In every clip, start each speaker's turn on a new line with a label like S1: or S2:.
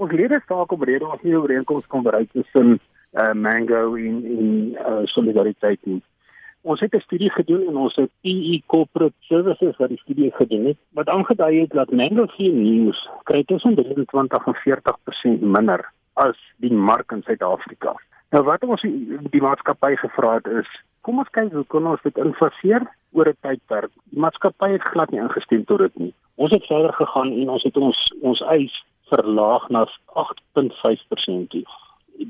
S1: ons lede staak op rede ons nie ooreenkoms kon bereik tussen uh, Mango en en uh, Solidariteit nie. Ons het 'n studie gedoen en ons het PE Corporate Services wat die studie gedoen het wat aangedui het dat Mango Free News kry tussen 23 en 40% minder as die mark in Suid-Afrika. Nou wat ons die, die maatskappy gevra het is, kom ons kyk hoe kan ons dit infaseer oor 'n tydperk. Die maatskappy het glad nie ingestem tot dit nie. Ons het verder gegaan en ons het ons ons eis verlaag na 8.5% toe.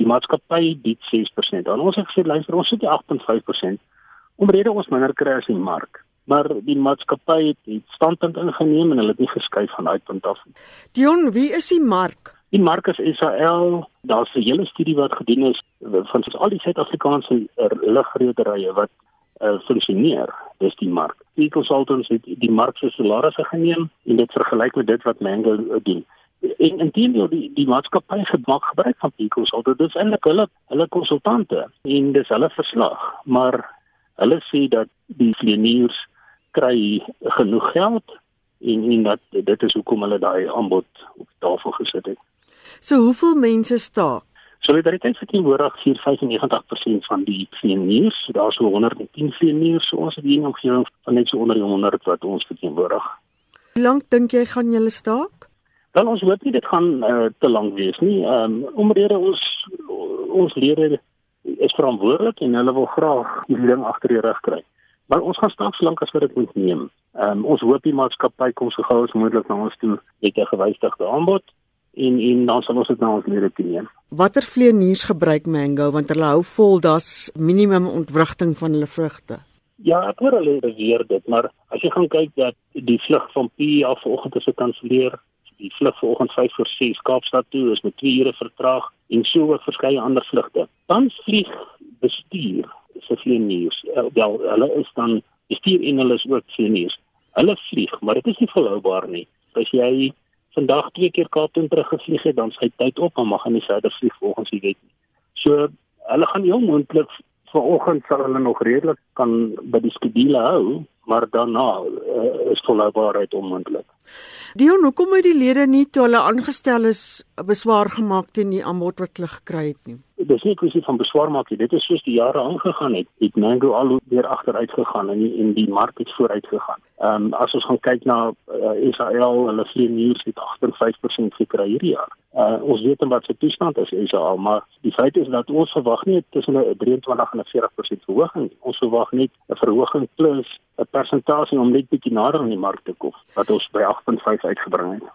S1: Die maatskappy bied 6%. Dan ons het gesê luister, ons sit die 8.5% omrede ons minder kry as die mark. Maar die maatskappy het, het standpunt ingeneem en hulle het nie geskuif van daai punt af nie.
S2: Dion, wie is die mark?
S1: Die mark is SAL. Daar's 'n hele studie wat gedoen is van al die Suid-Afrikaanse lugrederye wat uh, funksioneer. Dis die mark. Die consultants het die mark se salarisse geneem en dit vergelyk met dit wat Mango doen. En intendeel die die maatskappy gemaak gebruik van Pico sal dit eintlik hulle hulle konsultante en dis hulle verslag maar hulle sê dat die vleeniers kry genoeg geld en en dat dit is hoekom hulle daai aanbod op tafel gesit het.
S2: So hoeveel mense staak?
S1: Solidariteit verteenwoordig hier 95% van die vleeniers. Daar's so 110 vleeniers so ons het hier 'n omgewing van net so onder die 100 wat ons verteenwoordig.
S2: Hoe lank dink jy gaan julle staak?
S1: Dan ons hoop nie dit gaan uh, te lank wees nie. Ehm um, omrede ons ons lede is verantwoordelik en hulle wil graag hierdie ding agter die rug kry. Maar ons gaan staak solank as wat dit moet neem. Ehm um, ons hoop die maatskappy kom so gou as moontlik na ons toe met 'n gewysigde aanbod en en dan sal ons dit na ons lede toe neem.
S2: Watter vleeniers gebruik Mango want hulle hou vol daar's minimum ontwrigting van hulle vrugte.
S1: Ja, ek hoor hulle beweer dit, maar as jy gaan kyk dat die vlug van P af vanoggend is gekanselleer, die vlug vanoggend 5 voor 6 Kaapstad toe is met 2 ure vertraag en so ook verskeie ander vlugte. Dan vlieg bestuur se vleeniers. Eh, wel, hulle is dan bestuur en hulle is ook vleeniers. Hulle vlieg, maar dit is nie volhoubaar nie. As jy vandag twee keer Kaap toe teruggevlieg het, dan sy tyd op, dan mag hy nie verder vlieg volgens die wet nie. So hulle gaan heel moontlik vanoggend sal hulle nog redelik kan by die skedule hou, maar daarna uh, is volhoubaarheid onmoontlik.
S2: Dion, hoekom het die lede nie toe hulle aangestel is beswaar gemaak teen die aanbod wat hulle gekry het nie?
S1: dis nie 'n kwessie van beswaar maak nie. Dit is soos die jare aangegaan het. Het Mango al weer agteruit gegaan en die, en die mark het vooruit gegaan. Ehm um, as ons gaan kyk na uh, Israel, hulle vlieë nuus het 58% gekry hierdie jaar. Uh, ons weet wat se toestand is Israel, maar die feit is dat ons verwag nie tussen 'n 23 en 'n 40% verhoging. Ons verwag net 'n verhoging plus persentasie om net bietjie nader aan die mark te kom wat ons by 8.5 uitgebring het.